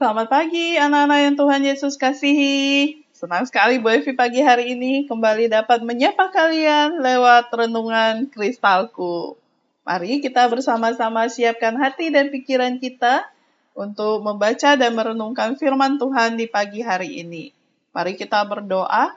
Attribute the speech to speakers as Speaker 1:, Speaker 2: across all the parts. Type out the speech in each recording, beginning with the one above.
Speaker 1: Selamat pagi anak-anak yang Tuhan Yesus kasihi. Senang sekali Bu Evi pagi hari ini kembali dapat menyapa kalian lewat renungan kristalku. Mari kita bersama-sama siapkan hati dan pikiran kita untuk membaca dan merenungkan firman Tuhan di pagi hari ini. Mari kita berdoa.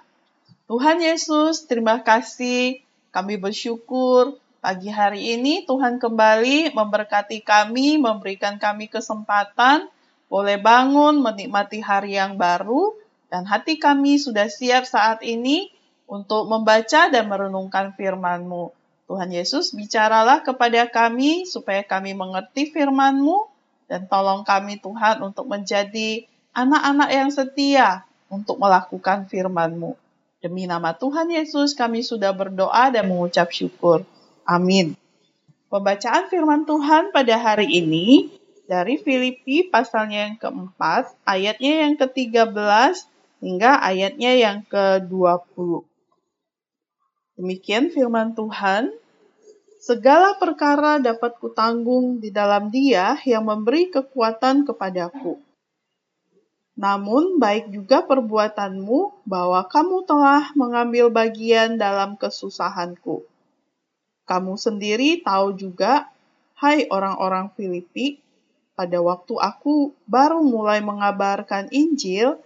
Speaker 1: Tuhan Yesus, terima kasih. Kami bersyukur pagi hari ini Tuhan kembali memberkati kami, memberikan kami kesempatan boleh bangun menikmati hari yang baru, dan hati kami sudah siap saat ini untuk membaca dan merenungkan firman-Mu. Tuhan Yesus, bicaralah kepada kami supaya kami mengerti firman-Mu, dan tolong kami Tuhan untuk menjadi anak-anak yang setia untuk melakukan firman-Mu. Demi nama Tuhan Yesus, kami sudah berdoa dan mengucap syukur. Amin. Pembacaan firman Tuhan pada hari ini dari Filipi pasalnya yang keempat, ayatnya yang ke-13 hingga ayatnya yang ke-20. Demikian firman Tuhan, Segala perkara dapat kutanggung di dalam dia yang memberi kekuatan kepadaku. Namun baik juga perbuatanmu bahwa kamu telah mengambil bagian dalam kesusahanku. Kamu sendiri tahu juga, hai orang-orang Filipi, pada waktu aku baru mulai mengabarkan Injil,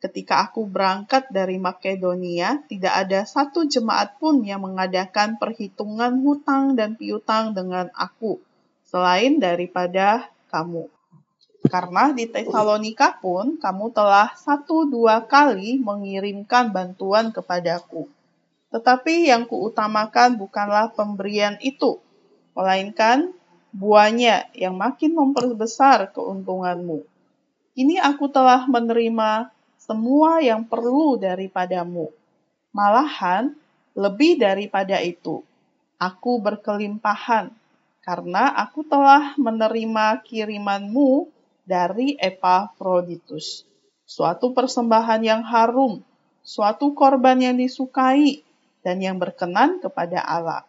Speaker 1: ketika aku berangkat dari Makedonia, tidak ada satu jemaat pun yang mengadakan perhitungan hutang dan piutang dengan aku, selain daripada kamu. Karena di Tesalonika pun kamu telah satu dua kali mengirimkan bantuan kepadaku. Tetapi yang kuutamakan bukanlah pemberian itu, melainkan buahnya yang makin memperbesar keuntunganmu. Ini aku telah menerima semua yang perlu daripadamu. Malahan, lebih daripada itu, aku berkelimpahan karena aku telah menerima kirimanmu dari Epaphroditus. Suatu persembahan yang harum, suatu korban yang disukai, dan yang berkenan kepada Allah.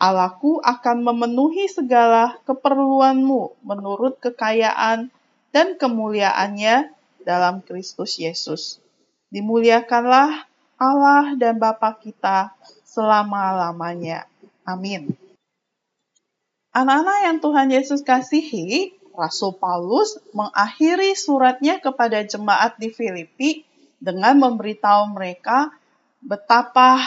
Speaker 1: Allahku akan memenuhi segala keperluanmu menurut kekayaan dan kemuliaannya dalam Kristus Yesus. Dimuliakanlah Allah dan Bapa kita selama-lamanya. Amin. Anak-anak yang Tuhan Yesus kasihi, Rasul Paulus mengakhiri suratnya kepada jemaat di Filipi dengan memberitahu mereka betapa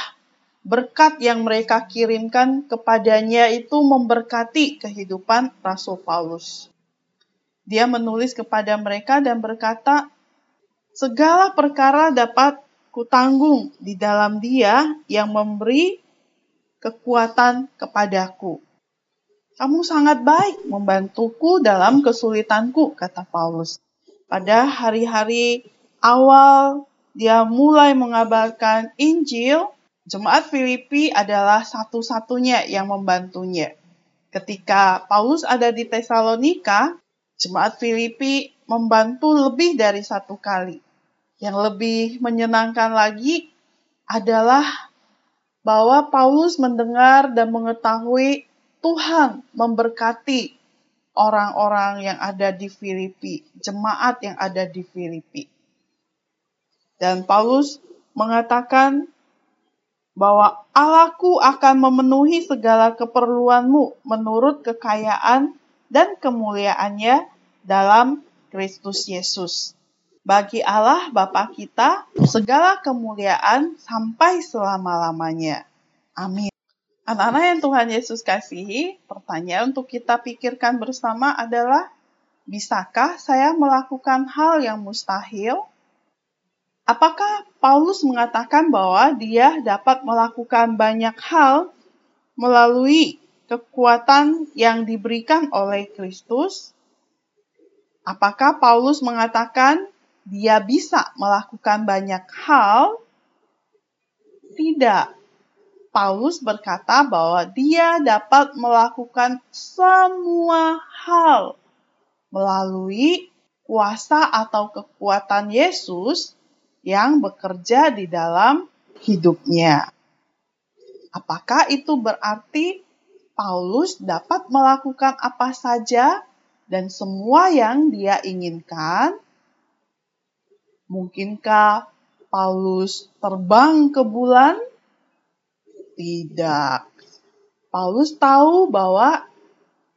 Speaker 1: berkat yang mereka kirimkan kepadanya itu memberkati kehidupan Rasul Paulus. Dia menulis kepada mereka dan berkata, "Segala perkara dapat kutanggung di dalam Dia yang memberi kekuatan kepadaku." Kamu sangat baik membantuku dalam kesulitanku, kata Paulus. Pada hari-hari awal dia mulai mengabarkan Injil, Jemaat Filipi adalah satu-satunya yang membantunya. Ketika Paulus ada di Tesalonika, jemaat Filipi membantu lebih dari satu kali. Yang lebih menyenangkan lagi adalah bahwa Paulus mendengar dan mengetahui Tuhan memberkati orang-orang yang ada di Filipi, jemaat yang ada di Filipi. Dan Paulus mengatakan bahwa Allahku akan memenuhi segala keperluanmu menurut kekayaan dan kemuliaannya dalam Kristus Yesus. Bagi Allah Bapa kita, segala kemuliaan sampai selama-lamanya. Amin. Anak-anak yang Tuhan Yesus kasihi, pertanyaan untuk kita pikirkan bersama adalah, bisakah saya melakukan hal yang mustahil? Apakah Paulus mengatakan bahwa dia dapat melakukan banyak hal melalui kekuatan yang diberikan oleh Kristus? Apakah Paulus mengatakan dia bisa melakukan banyak hal? Tidak. Paulus berkata bahwa dia dapat melakukan semua hal melalui kuasa atau kekuatan Yesus yang bekerja di dalam hidupnya. Apakah itu berarti Paulus dapat melakukan apa saja dan semua yang dia inginkan Mungkinkah Paulus terbang ke bulan? Tidak. Paulus tahu bahwa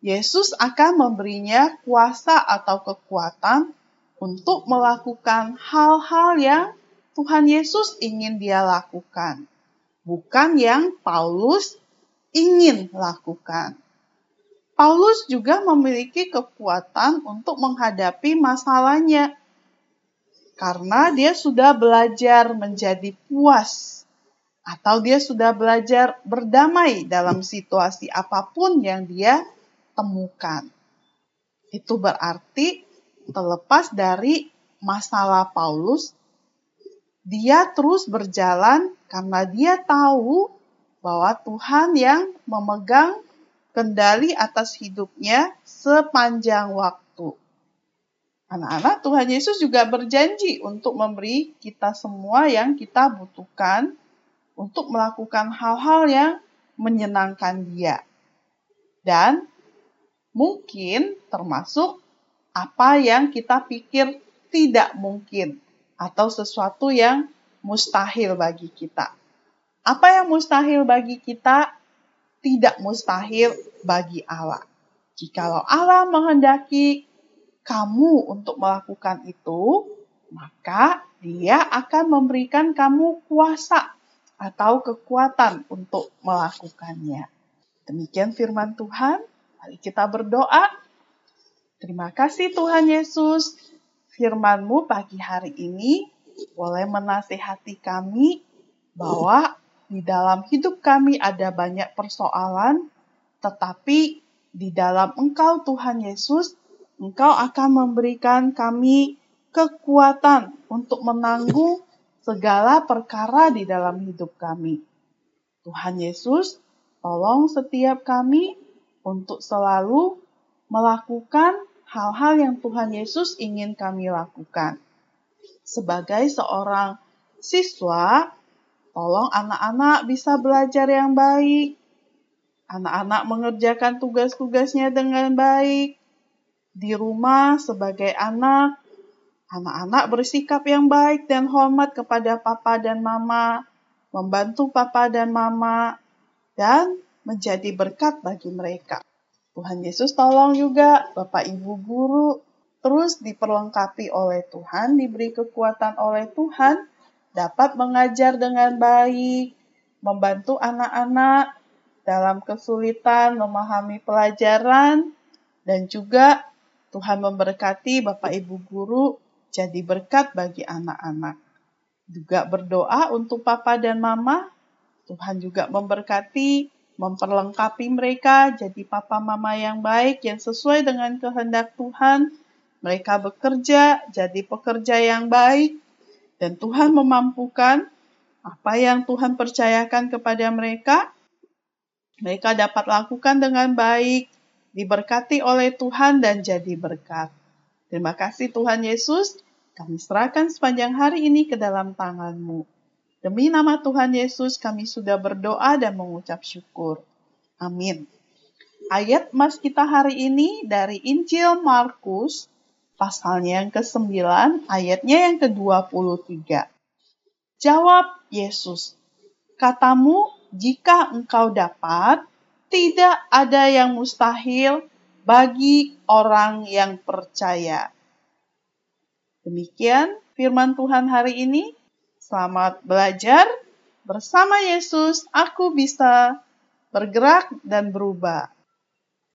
Speaker 1: Yesus akan memberinya kuasa atau kekuatan untuk melakukan hal-hal yang Tuhan Yesus ingin dia lakukan, bukan yang Paulus ingin lakukan. Paulus juga memiliki kekuatan untuk menghadapi masalahnya karena dia sudah belajar menjadi puas atau dia sudah belajar berdamai dalam situasi apa pun yang dia temukan. Itu berarti terlepas dari masalah Paulus, dia terus berjalan karena dia tahu bahwa Tuhan yang memegang kendali atas hidupnya sepanjang waktu. Anak-anak, Tuhan Yesus juga berjanji untuk memberi kita semua yang kita butuhkan untuk melakukan hal-hal yang menyenangkan Dia. Dan mungkin termasuk apa yang kita pikir tidak mungkin atau sesuatu yang mustahil bagi kita. Apa yang mustahil bagi kita tidak mustahil bagi Allah. Jikalau Allah menghendaki kamu untuk melakukan itu, maka Dia akan memberikan kamu kuasa atau kekuatan untuk melakukannya. Demikian firman Tuhan. Mari kita berdoa. Terima kasih Tuhan Yesus firman-Mu pagi hari ini boleh menasehati kami bahwa di dalam hidup kami ada banyak persoalan, tetapi di dalam Engkau Tuhan Yesus, Engkau akan memberikan kami kekuatan untuk menanggung segala perkara di dalam hidup kami. Tuhan Yesus, tolong setiap kami untuk selalu melakukan hal-hal yang Tuhan Yesus ingin kami lakukan. Sebagai seorang siswa, tolong anak-anak bisa belajar yang baik. Anak-anak mengerjakan tugas-tugasnya dengan baik. Di rumah sebagai anak, anak-anak bersikap yang baik dan hormat kepada papa dan mama, membantu papa dan mama, dan menjadi berkat bagi mereka. Tuhan Yesus tolong juga Bapak Ibu guru terus diperlengkapi oleh Tuhan, diberi kekuatan oleh Tuhan, dapat mengajar dengan baik, membantu anak-anak dalam kesulitan memahami pelajaran, dan juga Tuhan memberkati Bapak Ibu guru jadi berkat bagi anak-anak. Juga berdoa untuk Papa dan Mama, Tuhan juga memberkati memperlengkapi mereka jadi papa mama yang baik yang sesuai dengan kehendak Tuhan. Mereka bekerja jadi pekerja yang baik dan Tuhan memampukan apa yang Tuhan percayakan kepada mereka. Mereka dapat lakukan dengan baik, diberkati oleh Tuhan dan jadi berkat. Terima kasih Tuhan Yesus, kami serahkan sepanjang hari ini ke dalam tanganmu. Demi nama Tuhan Yesus kami sudah berdoa dan mengucap syukur. Amin. Ayat mas kita hari ini dari Injil Markus pasalnya yang ke-9 ayatnya yang ke-23. Jawab Yesus, katamu jika engkau dapat, tidak ada yang mustahil bagi orang yang percaya. Demikian firman Tuhan hari ini. Selamat belajar. Bersama Yesus, aku bisa bergerak dan berubah.